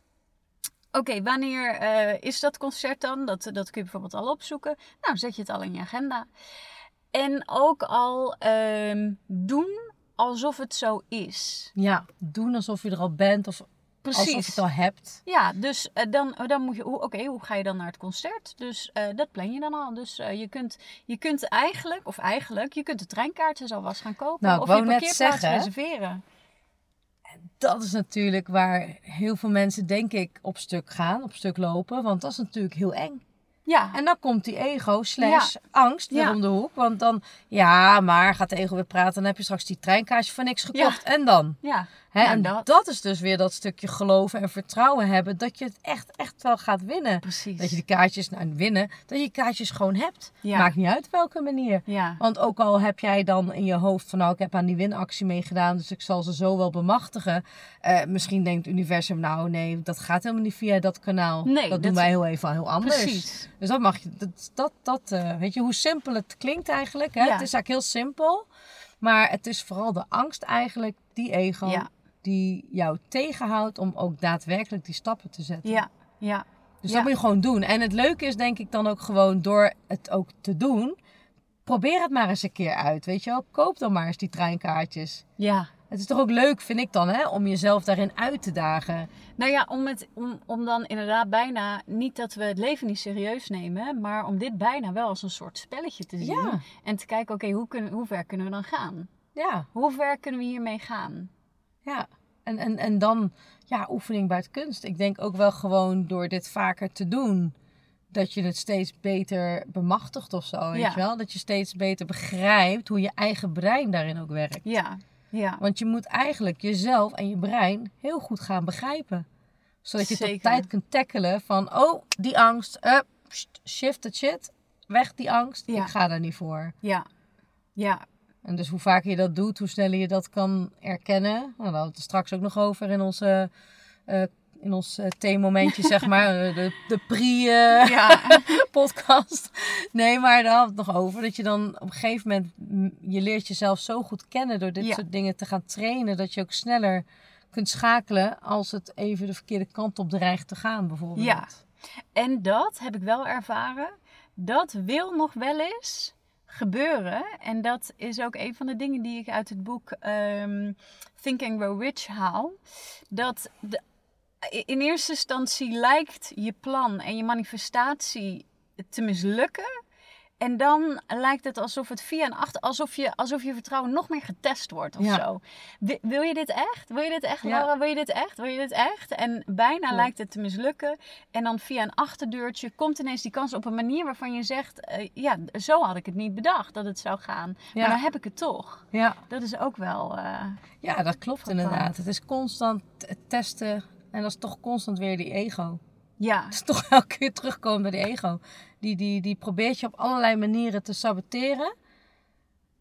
Oké, wanneer eh, is dat concert dan? Dat, dat kun je bijvoorbeeld al opzoeken. Nou, zet je het al in je agenda. En ook al ehm, doen alsof het zo is. Ja, doen alsof je er al bent of alsof je het al hebt. Ja, dus eh, dan, dan moet je. Oké, hoe ga je dan naar het concert? Dus eh, dat plan je dan al. Dus eh, je, kunt, je kunt eigenlijk, of eigenlijk, je kunt de treinkaartjes alvast gaan kopen. Nou, of je parkeerplaats zeggen, reserveren. Dat is natuurlijk waar heel veel mensen, denk ik, op stuk gaan, op stuk lopen. Want dat is natuurlijk heel eng. Ja, En dan komt die ego slash angst weer Ja. om de hoek. Want dan, ja, maar gaat de ego weer praten. Dan heb je straks die treinkaartje voor niks gekocht. En dan? ja. Hè, Nou, en dat. dat. is dus weer dat stukje geloven en vertrouwen hebben. Dat je het echt, echt wel gaat winnen. Precies. Dat je die kaartjes, nou winnen, dat je kaartjes gewoon hebt. Ja. Maakt niet uit welke manier. Ja. Want ook al heb jij dan in je hoofd van nou, ik heb aan die winactie meegedaan, dus ik zal ze zo wel bemachtigen. Eh, misschien denkt het universum, nou nee, dat gaat helemaal niet via dat kanaal. Nee, dat, doen wij heel even heel anders. Precies. Dus dat mag je, dat, dat, dat eh, weet je hoe simpel het klinkt eigenlijk. Hè? Ja. Het is eigenlijk heel simpel, maar het is vooral de angst eigenlijk, die ego, Ja. Die jou tegenhoudt om ook daadwerkelijk die stappen te zetten. Ja, ja. Dus Ja. dat moet je gewoon doen. En het leuke is denk ik dan ook gewoon door het ook te doen. Probeer het maar eens een keer uit, weet je wel. Koop dan maar eens die treinkaartjes. Ja. Het is toch ook leuk, vind ik dan, hè, om jezelf daarin uit te dagen. Nou ja, om, het, om, om dan inderdaad bijna, niet dat we het leven niet serieus nemen, maar om dit bijna wel als een soort spelletje te zien. Ja. En te kijken, oké, hoe kunnen hoe ver kunnen we dan gaan? Ja, Hoe ver kunnen we hiermee gaan? Ja. En, en, en dan, ja, oefening buiten kunst. Ik denk ook wel gewoon door dit vaker te doen, dat je het steeds beter bemachtigt of zo, weet Ja. je wel? Dat je steeds beter begrijpt hoe je eigen brein daarin ook werkt. Ja, ja. Want je moet eigenlijk jezelf en je brein heel goed gaan begrijpen. Zodat je het op Zeker. tijd kunt tackelen van, oh, die angst, pst, shift the shit, weg die angst, Ja. ik ga daar niet voor. Ja, ja, En dus hoe vaker je dat doet, hoe sneller je dat kan erkennen. Nou, daar hadden we het straks ook nog over in onze, eh, in ons eh, theemomentje, zeg maar. eh, De, de pre-podcast. ja, nee, maar daar hadden we het nog over. Dat je dan op een gegeven moment, je leert jezelf zo goed kennen door dit Ja. soort dingen te gaan trainen. Dat je ook sneller kunt schakelen als het even de verkeerde kant op dreigt te gaan, bijvoorbeeld. Ja. En dat heb ik wel ervaren. Dat wil nog wel eens gebeuren. En dat is ook een van de dingen die ik uit het boek ehm, Think and Grow Rich haal. Dat de, in eerste instantie lijkt je plan en je manifestatie te mislukken. En dan lijkt het alsof het via en achter, alsof je, alsof je vertrouwen nog meer getest wordt of Ja. zo. Wi- Wil je dit echt? Wil je dit echt, Ja. Laura? Wil je dit echt? Wil je dit echt? En bijna lijkt het te mislukken. En dan via een achterdeurtje komt ineens die kans op een manier waarvan je zegt... eh, ja, zo had ik het niet bedacht dat het zou gaan. Maar dan heb ik het toch. Ja. Dat is ook wel... eh, ja, dat klopt inderdaad. Het is constant testen en dat is toch constant weer die ego. Ja, Het is toch elke keer terugkomen bij die ego. Die, die, die probeert je op allerlei manieren te saboteren.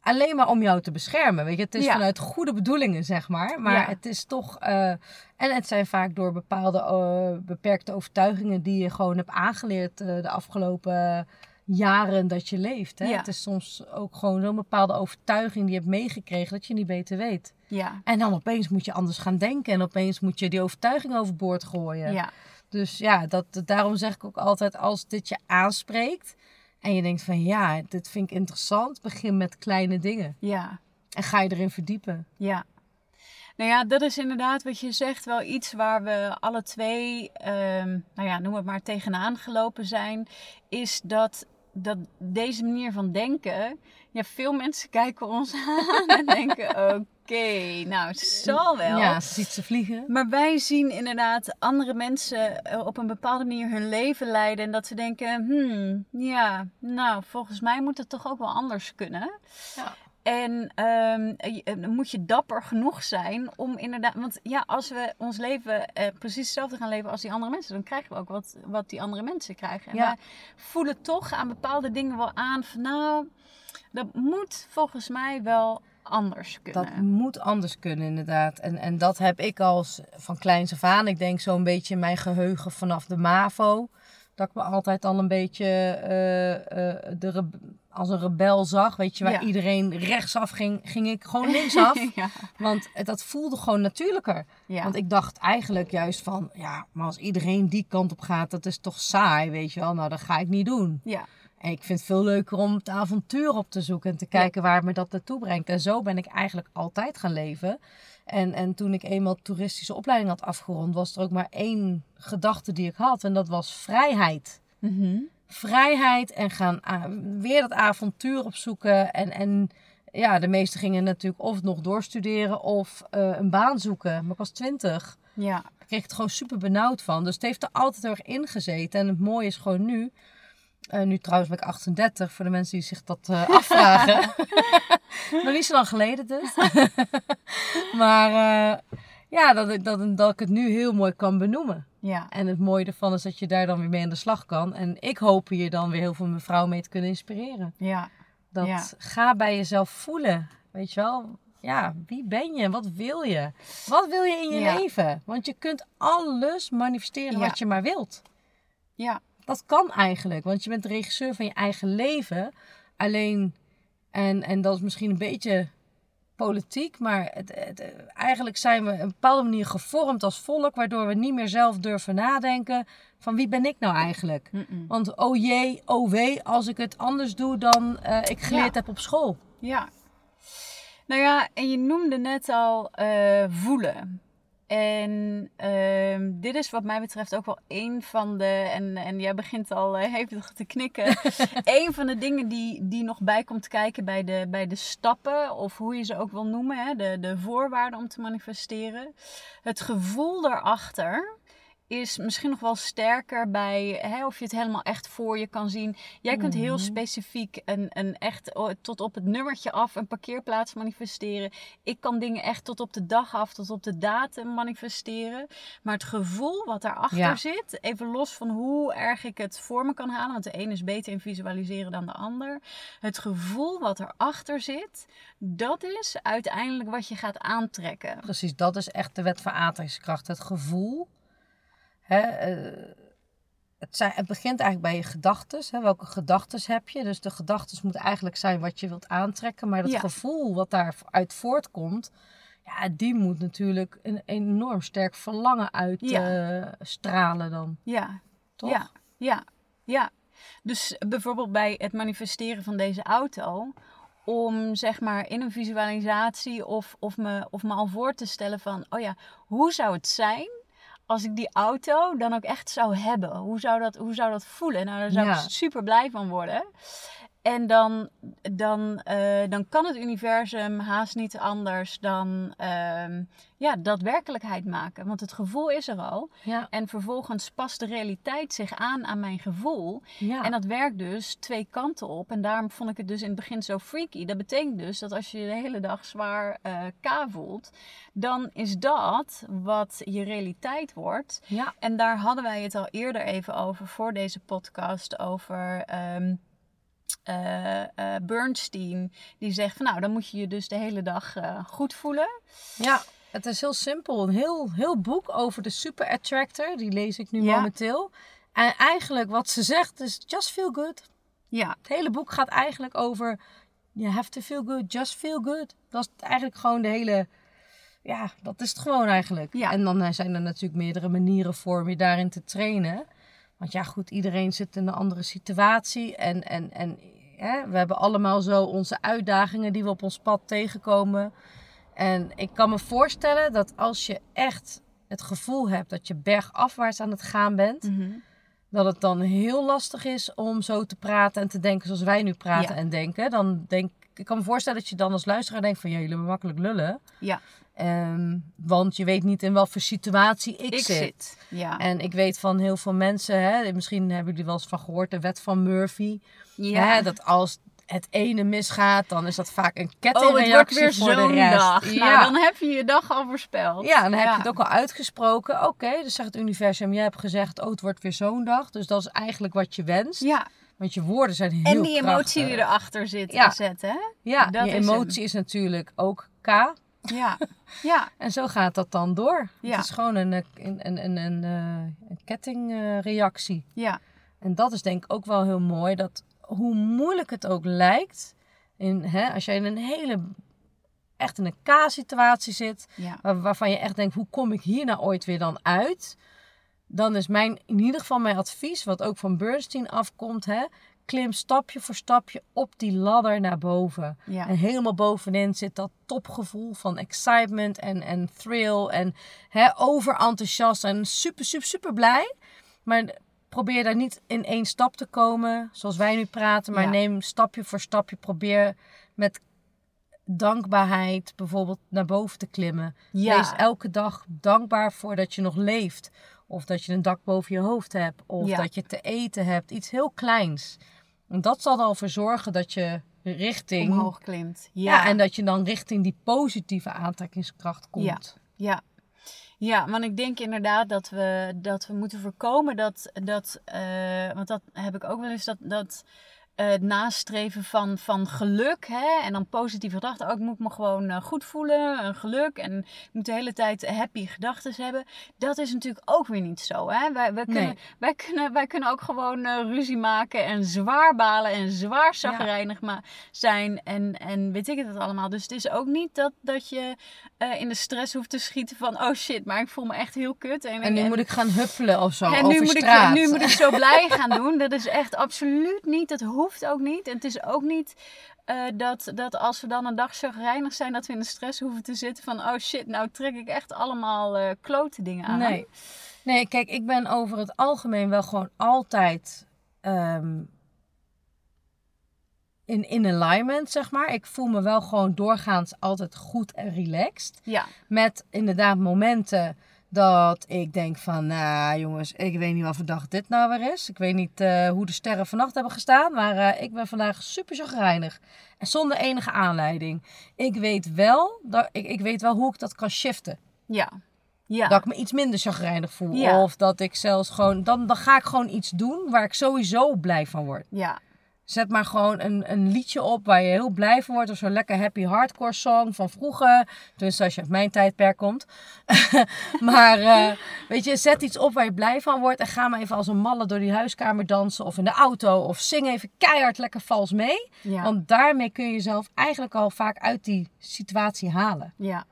Alleen maar om jou te beschermen. Weet je, het is Ja. vanuit goede bedoelingen, zeg maar. Maar Ja. het is toch. eh, en het zijn vaak door bepaalde eh, beperkte overtuigingen die je gewoon hebt aangeleerd eh, de afgelopen jaren dat je leeft. Hè? Ja. Het is soms ook gewoon zo'n bepaalde overtuiging die je hebt meegekregen dat je niet beter weet. ja, En dan opeens moet je anders gaan denken. En opeens moet je die overtuiging overboord gooien. ja, Dus ja, dat, daarom zeg ik ook altijd als dit je aanspreekt en je denkt van ja, dit vind ik interessant, begin met kleine dingen ja. en ga je erin verdiepen. Ja. Nou ja, dat is inderdaad wat je zegt, wel iets waar we alle twee, ehm, nou ja, noem het maar, tegenaan gelopen zijn. Is dat, dat deze manier van denken, ja, veel mensen kijken ons aan en denken, oké, nou, het zal wel. Ja, ze ziet ze vliegen. Maar wij zien inderdaad andere mensen eh, op een bepaalde manier hun leven leiden. En dat we denken, hmm, ja, nou, volgens mij moet het toch ook wel anders kunnen. Ja. En dan moet je dapper genoeg zijn om inderdaad. Want ja, als we ons leven precies hetzelfde gaan leven als die andere mensen, dan krijgen we ook wat, wat die andere mensen krijgen. En Ja. wij voelen toch aan bepaalde dingen wel aan van nou, dat moet volgens mij wel anders kunnen. Dat moet anders kunnen inderdaad. En, en dat heb ik als van kleins af aan. Ik denk zo'n beetje in mijn geheugen vanaf de MAVO. Dat ik me altijd al een beetje eh, eh, de als een rebel zag. Weet je, waar Ja. iedereen rechtsaf ging, ging ik gewoon linksaf. ja, Want dat voelde gewoon natuurlijker. ja. Want ik dacht eigenlijk juist van, ja, maar als iedereen die kant op gaat, dat is toch saai, weet je wel. Nou, dat ga ik niet doen. ja. En ik vind het veel leuker om het avontuur op te zoeken en te kijken waar me dat naartoe brengt. En zo ben ik eigenlijk altijd gaan leven. En, en toen ik eenmaal toeristische opleiding had afgerond, was er ook maar één gedachte die ik had. En dat was vrijheid. Mhm. Vrijheid en gaan weer dat avontuur opzoeken. En, en ja, de meesten gingen natuurlijk of nog doorstuderen of eh, een baan zoeken. Maar ik was twintig. Ja, Ik kreeg het gewoon super benauwd van. Dus het heeft er altijd erg ingezeten. En het mooie is gewoon nu. Eh, nu trouwens ben ik 38, voor de mensen die zich dat eh, afvragen. Nog niet zo lang geleden dus. maar eh, ja, dat, ik- dat, dat ik het nu heel mooi kan benoemen. ja, En het mooie ervan is dat je daar dan weer mee aan de slag kan. En ik hoop hier dan weer heel veel mevrouw mee te kunnen inspireren. ja, Dat Ja. ga bij jezelf voelen. Weet je wel? Ja, wie ben je? Wat wil je? Wat wil je in je Ja. leven? Want je kunt alles manifesteren Ja. wat je maar wilt. ja, Dat kan eigenlijk, want je bent de regisseur van je eigen leven. Alleen, en, en dat is misschien een beetje politiek, maar het, het- eigenlijk zijn we op een bepaalde manier gevormd als volk, waardoor we niet meer zelf durven nadenken van wie ben ik nou eigenlijk? Want oh jee, oh wee, als ik het anders doe dan eh, ik geleerd Ja. heb op school. ja. Nou ja, en je noemde net al eh, voelen. En ehm, dit is wat mij betreft ook wel een van de, en, en jij begint al uh, hevig te knikken, een van de dingen die, die nog bij komt kijken bij de, bij de stappen, of hoe je ze ook wil noemen, hè, de, de voorwaarden om te manifesteren. Het gevoel daarachter is misschien nog wel sterker bij hè, of je het helemaal echt voor je kan zien. Jij kunt heel Mhm. specifiek een, een echt tot op het nummertje af een parkeerplaats manifesteren. Ik kan dingen echt tot op de dag af, tot op de datum manifesteren. Maar het gevoel wat daarachter Ja. zit, even los van hoe erg ik het voor me kan halen, want de een is beter in visualiseren dan de ander. Het gevoel wat erachter zit, dat is uiteindelijk wat je gaat aantrekken. Precies, dat is echt de wet van aantrekkingskracht. Het gevoel. Hè, eh, het, zijn, het begint eigenlijk bij je gedachten. Welke gedachten heb je? Dus de gedachten moeten eigenlijk zijn wat je wilt aantrekken. Maar dat Ja. gevoel wat daaruit voortkomt, ja, die moet natuurlijk een enorm sterk verlangen uitstralen dan. Ja, Toch? Ja, ja, ja. Dus bijvoorbeeld bij het manifesteren van deze auto, om zeg maar in een visualisatie of, of, me, of me al voor te stellen van, oh ja, hoe zou het zijn als ik die auto dan ook echt zou hebben? Hoe zou dat, hoe zou dat voelen? Nou, daar zou Ja. ik super blij van worden. En dan, dan, eh, dan kan het universum haast niet anders dan ehm, ja, dat werkelijkheid maken. Want het gevoel is er al. Ja, En vervolgens past de realiteit zich aan aan mijn gevoel. ja. En dat werkt dus twee kanten op. En daarom vond ik het dus in het begin zo freaky. Dat betekent dus dat als je de hele dag zwaar eh K voelt, dan is dat wat je realiteit wordt. ja. En daar hadden wij het al eerder even over voor deze podcast. Over ehm, eh, eh, Bernstein. Die zegt van nou, dan moet je je dus de hele dag eh, goed voelen. Ja, het is heel simpel. Een heel, heel boek over de super attractor. Die lees ik nu Ja. momenteel. En eigenlijk wat ze zegt is just feel good. Ja, Het hele boek gaat eigenlijk over you have to feel good, just feel good. Dat is eigenlijk gewoon de hele ja, dat is het gewoon eigenlijk. Ja. En dan zijn er natuurlijk meerdere manieren voor om je daarin te trainen. Want ja, goed, iedereen zit in een andere situatie. En, en, en hè, we hebben allemaal zo onze uitdagingen die we op ons pad tegenkomen. En ik kan me voorstellen dat als je echt het gevoel hebt dat je bergafwaarts aan het gaan bent, Mhm. dat het dan heel lastig is om zo te praten en te denken zoals wij nu praten Ja. en denken. Dan denk ik kan me voorstellen dat je dan als luisteraar denkt van, "Ja, jullie makkelijk lullen. Ja. Ehm, want je weet niet in welke situatie ik, ik zit. zit. Ja. En ik weet van heel veel mensen, hè, misschien hebben jullie wel eens van gehoord, de wet van Murphy. ja. Hè, dat als het ene misgaat, dan is dat vaak een Oh, kettingreactie wordt weer voor de zo'n rest. dag. Ja. Nou, dan heb je je dag al voorspeld. Ja, dan heb je het ook al uitgesproken. Oké, dus zegt het universum, jij hebt gezegd, oh, het wordt weer zo'n dag. Dus dat is eigenlijk wat je wenst. Ja, Want je woorden zijn heel en die emotie krachtig. die erachter zit Ja. zet, hè? Ja, dat je is emotie is natuurlijk ook K. Ja, ja, En zo gaat dat dan door. Ja. Het is gewoon een, een, een, een, een, eh, een kettingreactie. ja, en dat is denk ik ook wel heel mooi. Dat hoe moeilijk het ook lijkt. In, hè, als jij in een hele, echt in een K-situatie zit. ja. Waar, waarvan je echt denkt, hoe kom ik hier nou ooit weer dan uit? Dan is mijn, in ieder geval mijn advies, wat ook van Bernstein afkomt. Hè, klim stapje voor stapje op die ladder naar boven. ja. En helemaal bovenin zit dat topgevoel van excitement en, en thrill. En hè, overenthousiast en super, super, super blij. Maar probeer daar niet in één stap te komen, zoals wij nu praten. Maar Ja. neem stapje voor stapje. Probeer met dankbaarheid bijvoorbeeld naar boven te klimmen. Ja. Wees elke dag dankbaar voor dat je nog leeft. Of dat je een dak boven je hoofd hebt. Of Ja. dat je te eten hebt. Iets heel kleins. En dat zal er al voor zorgen dat je richting... Omhoog klimt. Ja. Ja, en dat je dan richting die positieve aantrekkingskracht komt. Ja. Ja, want ik denk inderdaad dat we, dat we moeten voorkomen dat, dat eh, want dat heb ik ook wel eens, dat, dat het nastreven van, van geluk hè, en dan positieve gedachten. Ook moet me gewoon eh, goed voelen, een geluk en ik moet de hele tijd happy gedachten hebben. Dat is natuurlijk ook weer niet zo. Hè? Wij, wij, kunnen, Nee. wij, kunnen, wij kunnen ook gewoon eh, ruzie maken en zwaar balen en zwaar zagrijnig zijn en, en weet ik het allemaal. Dus het is ook niet dat, dat je eh, in de stress hoeft te schieten van oh shit, maar ik voel me echt heel kut. En nu moet ik gaan huppelen of zo en over nu moet, ik, nu moet ik zo blij gaan doen. Dat is echt absoluut niet. Dat hoeft hoeft ook niet. Het is ook niet eh, dat, dat als we dan een dag chagrijnig zijn, dat we in de stress hoeven te zitten van, oh shit, nou trek ik echt allemaal eh klote dingen aan. Nee. Nee, kijk, ik ben over het algemeen wel gewoon altijd ehm, in, in alignment, zeg maar. Ik voel me wel gewoon doorgaans altijd goed en relaxed. Ja, Met inderdaad momenten dat ik denk van, nou jongens, ik weet niet wat voor dag dit nou weer is. Ik weet niet eh, hoe de sterren vannacht hebben gestaan, maar eh, ik ben vandaag super chagrijnig. En zonder enige aanleiding. Ik weet wel, dat, ik, ik weet wel hoe ik dat kan shiften. ja, ja. Dat ik me iets minder chagrijnig voel. Ja. Of dat ik zelfs gewoon, dan, dan ga ik gewoon iets doen waar ik sowieso blij van word. ja. Zet maar gewoon een, een liedje op waar je heel blij van wordt. Of zo'n lekker happy hardcore song van vroeger. Tenminste, als je uit mijn tijdperk komt. maar eh, weet je, zet iets op waar je blij van wordt. En ga maar even als een malle door die huiskamer dansen. Of in de auto. Of zing even keihard lekker vals mee. Ja. Want daarmee kun je jezelf eigenlijk al vaak uit die situatie halen. ja.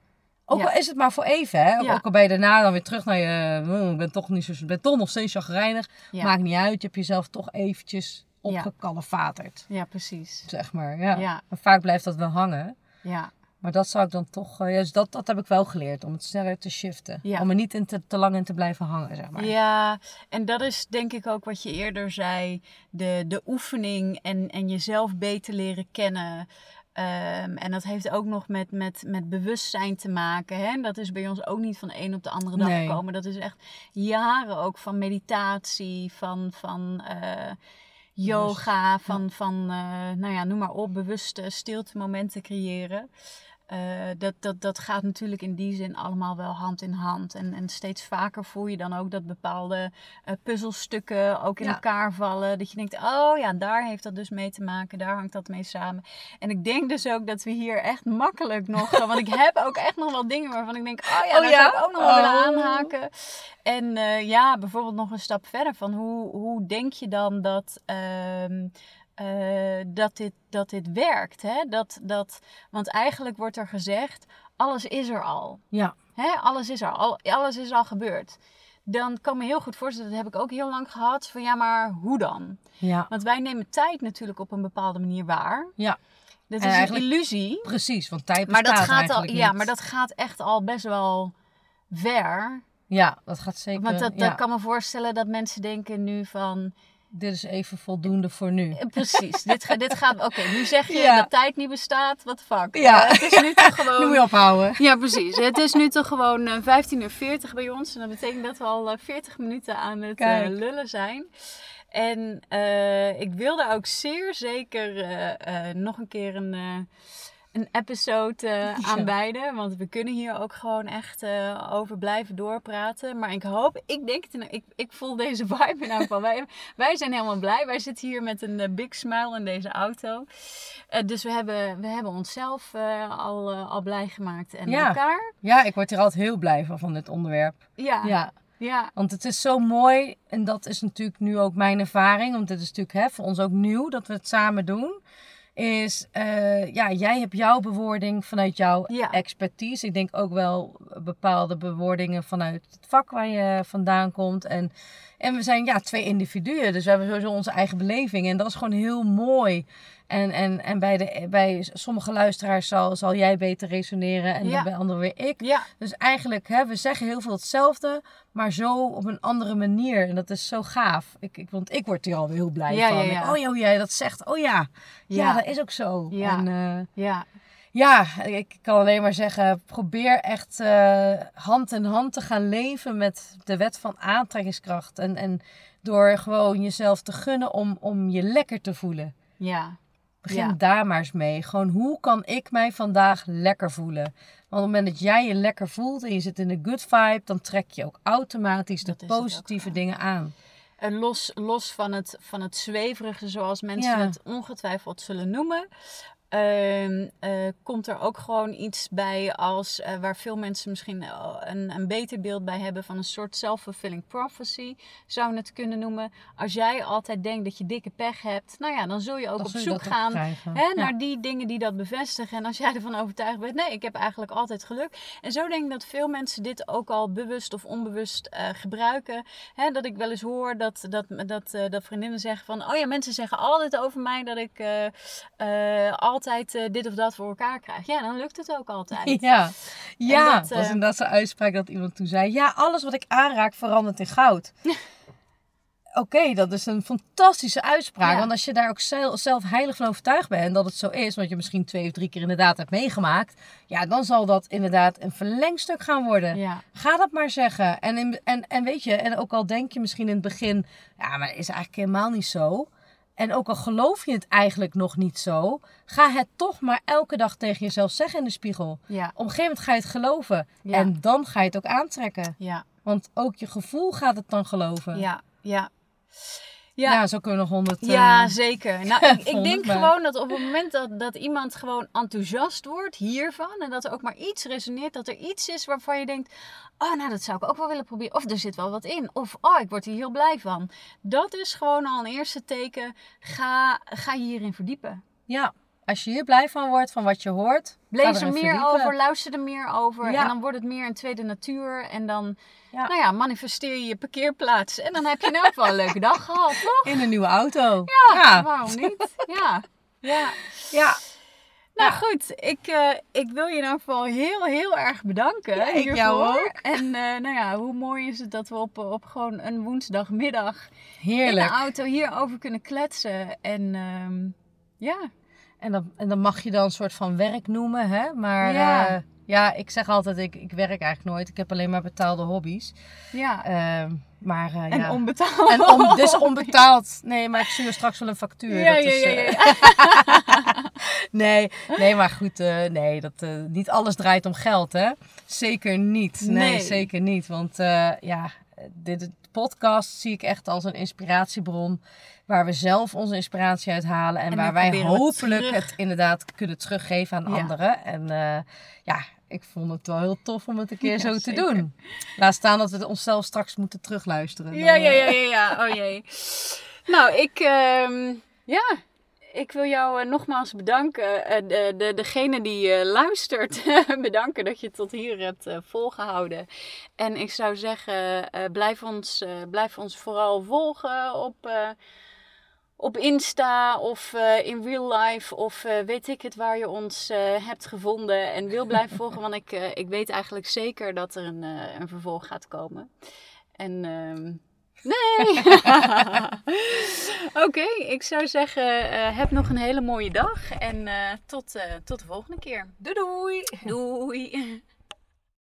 Ook Ja. al is het maar voor even, hè? Ja. Ook al ben je daarna dan weer terug naar je... "Hmm, Ik ben toch, niet zo, ben toch nog steeds chagrijnig. Maakt niet uit. Je hebt jezelf toch eventjes opgekalefaterd. Ja, precies. Zeg maar, ja. Ja. Maar vaak blijft dat wel hangen. Ja, Maar dat zou ik dan toch... ja, dus dat, dat heb ik wel geleerd. Om het sneller te shiften. Ja. Om er niet in te, te lang in te blijven hangen, zeg maar. ja, en dat is denk ik ook wat je eerder zei. De, de oefening en, en jezelf beter leren kennen. Ehm, en dat heeft ook nog met, met, met bewustzijn te maken. Hè? Dat is bij ons ook niet van de een op de andere dag Nee. gekomen. Dat is echt jaren ook van meditatie, van, van eh, yoga, van, van eh, nou ja, noem maar op, bewuste stilte momenten creëren. Eh, dat, dat, dat gaat natuurlijk in die zin allemaal wel hand in hand. En, en steeds vaker voel je dan ook dat bepaalde eh, puzzelstukken ook in Ja. elkaar vallen. Dat je denkt, oh ja, daar heeft dat dus mee te maken. Daar hangt dat mee samen. En ik denk dus ook dat we hier echt makkelijk nog... want ik heb ook echt nog wel dingen waarvan ik denk, oh ja, Oh daar ja? zou ik ook nog wel willen Oh. aanhaken. En eh, ja, bijvoorbeeld nog een stap verder van hoe, hoe denk je dan dat... eh, dat, dit, dat dit werkt. Hè? Dat, dat, want eigenlijk wordt er gezegd, alles is er al. Ja. Hè? Alles is er al. Alles is al gebeurd. Dan kan me heel goed voorstellen, dat heb ik ook heel lang gehad, van ja, maar hoe dan? Ja. Want wij nemen tijd natuurlijk op een bepaalde manier waar. Ja. Dat is een illusie. Precies, want tijd Maar bestaat dat, gaat al, ja, niet. maar dat gaat echt al best wel ver. Ja, dat gaat zeker... Want dat, ja. dat kan me voorstellen dat mensen denken nu van... Dit is even voldoende voor nu. Eh, Precies, dit, ga- dit gaat... Oké, nu zeg je Ja. dat tijd niet bestaat. Wat fuck. Ja. Eh, het is nu toch gewoon... Nu moet je ophouden. Ja, precies. Het is nu toch gewoon eh 15 uur 40 bij ons. En dat betekent dat we al eh, 40 minuten aan het eh, lullen zijn. En eh, ik wilde ook zeer zeker eh, eh, nog een keer een, eh, een episode eh, Ja. aanwijden. Want we kunnen hier ook gewoon echt eh, over blijven doorpraten. Maar ik hoop, ik denk, het, ik, ik voel deze vibe in ieder geval. Wij, wij zijn helemaal blij. Wij zitten hier met een eh, big smile in deze auto. Dus we hebben, we hebben onszelf al, al blij gemaakt en Ja. elkaar. Ja, ik word hier altijd heel blij van, van dit onderwerp. Ja, ja. Ja, want het is zo mooi. En dat is natuurlijk nu ook mijn ervaring. Want dit is natuurlijk hè, voor ons ook nieuw dat we het samen doen. Is, eh, ja, jij hebt jouw bewoording vanuit jouw Ja. expertise. Ik denk ook wel bepaalde bewoordingen vanuit het vak waar je vandaan komt. En, en we zijn ja, twee individuen. Dus we hebben sowieso onze eigen beleving. En dat is gewoon heel mooi. En, en, en bij, de, bij sommige luisteraars zal, zal jij beter resoneren. En Ja. dan bij anderen weer ik. ja. Dus eigenlijk, hè, we zeggen heel veel hetzelfde, maar zo op een andere manier. En dat is zo gaaf. Ik, ik, want ik word hier alweer heel blij Ja, van. Ik, oh ja, hoe jij dat zegt. Oh ja. Ja, dat is ook zo. Ja. En, eh, ja. Ja, ik kan alleen maar zeggen, probeer echt eh, hand in hand te gaan leven met de wet van aantrekkingskracht. En, en door gewoon jezelf te gunnen om, om je lekker te voelen. ja. Begin Ja. daar maar eens mee. Gewoon hoe kan ik mij vandaag lekker voelen? Want op het moment dat jij je lekker voelt en je zit in een good vibe, dan trek je ook automatisch Dat de ook, positieve ja. dingen aan. En los, los van, het, van het zweverige, zoals mensen Ja. het ongetwijfeld zullen noemen. Ehm, eh, komt er ook gewoon iets bij als eh, waar veel mensen misschien een, een beter beeld bij hebben van een soort self-fulfilling prophecy, zou je het kunnen noemen. Als jij altijd denkt dat je dikke pech hebt, nou ja, dan zul je ook Dan op zoek gaan hè, Ja. naar die dingen die dat bevestigen. En als jij ervan overtuigd bent, nee, ik heb eigenlijk altijd geluk. En zo denk ik dat veel mensen dit ook al bewust of onbewust eh, gebruiken. Hè, dat ik wel eens hoor dat, dat, dat, dat vriendinnen zeggen van... Oh ja, mensen zeggen altijd over mij dat ik eh, altijd eh, dit of dat voor elkaar krijg. Ja, dan lukt het ook altijd. Ja, ja dat, dat was eh, inderdaad zo'n uitspraak dat iemand toen zei: Ja, alles wat ik aanraak verandert in goud. Oké, dat is een fantastische uitspraak. Ja. Want als je daar ook zelf, zelf heilig van overtuigd bent dat het zo is, wat je misschien twee of drie keer inderdaad hebt meegemaakt, ja, dan zal dat inderdaad een verlengstuk gaan worden. Ja, Ga dat maar zeggen. En, in, en, en weet je, en ook al denk je misschien in het begin, ja, maar dat is eigenlijk helemaal niet zo. En ook al geloof je het eigenlijk nog niet zo, ga het toch maar elke dag tegen jezelf zeggen in de spiegel. ja, Op een gegeven moment ga je het geloven. Ja. En dan ga je het ook aantrekken. ja, Want ook je gevoel gaat het dan geloven. ja, ja. Ja, Ja, zo kunnen we nog honderd... eh, Ja, zeker. Nou, ik, ik denk gewoon dat op het moment dat, dat iemand gewoon enthousiast wordt hiervan en dat er ook maar iets resoneert, dat er iets is waarvan je denkt, oh nou dat zou ik ook wel willen proberen. Of er zit wel wat in. Of oh ik word hier heel blij van. Dat is gewoon al een eerste teken. Ga, ga je hierin verdiepen. ja, als je hier blij van wordt, van wat je hoort... Lees er meer verdiepen. over, luister er meer over. Ja. En dan wordt het meer een tweede natuur. En dan, Ja. nou ja, manifesteer je je parkeerplaats. En dan heb je elk geval een leuke dag gehad, toch? In een nieuwe auto. Ja, waarom niet? Ja, ja. ja. Nou Ja. goed, ik, eh, ik wil je in ieder geval heel, heel erg bedanken Ja, ik hiervoor. jou ook. En eh, nou ja, hoe mooi is het dat we op, op gewoon een woensdagmiddag in Heerlijk. de auto hierover kunnen kletsen. En ehm, ja, En dan, en dan mag je dan een soort van werk noemen, hè? Maar Ja. ja, ja ik zeg altijd, ik, ik werk eigenlijk nooit. Ik heb alleen maar betaalde hobby's. ja. Maar eh, en ja. onbetaald. En dus onbetaald. Nee, maar ik stuur straks wel een factuur. Ja, dat ja, is, ja, eh, ja. nee, nee, maar goed, eh, nee, dat, niet alles draait om geld, hè? Zeker niet. Nee, Nee. zeker niet. Want ja, dit podcast zie ik echt als een inspiratiebron. Waar we zelf onze inspiratie uit halen. En, En waar wij het hopelijk het inderdaad kunnen teruggeven aan Ja. anderen. En ja, ik vond het wel heel tof om het een keer Ja, zo te zeker. doen. Laat staan dat we onszelf straks moeten terugluisteren. Ja, Dan, ja, eh, ja, ja, ja. Oh jee. Nou, ik, ehm, ja, ik wil jou eh, nogmaals bedanken. Eh, de, de, degene die luistert, bedanken dat je tot hier hebt eh, volgehouden. En ik zou zeggen, blijf, ons, blijf ons vooral volgen op, op Insta of eh, in real life. Of eh, weet ik het waar je ons eh, hebt gevonden en wil blijven volgen. Want ik, ik weet eigenlijk zeker dat er een, een vervolg gaat komen. En ehm, nee. Oké, ik zou zeggen, heb nog een hele mooie dag. En tot, tot de volgende keer. Doei doei! Doei.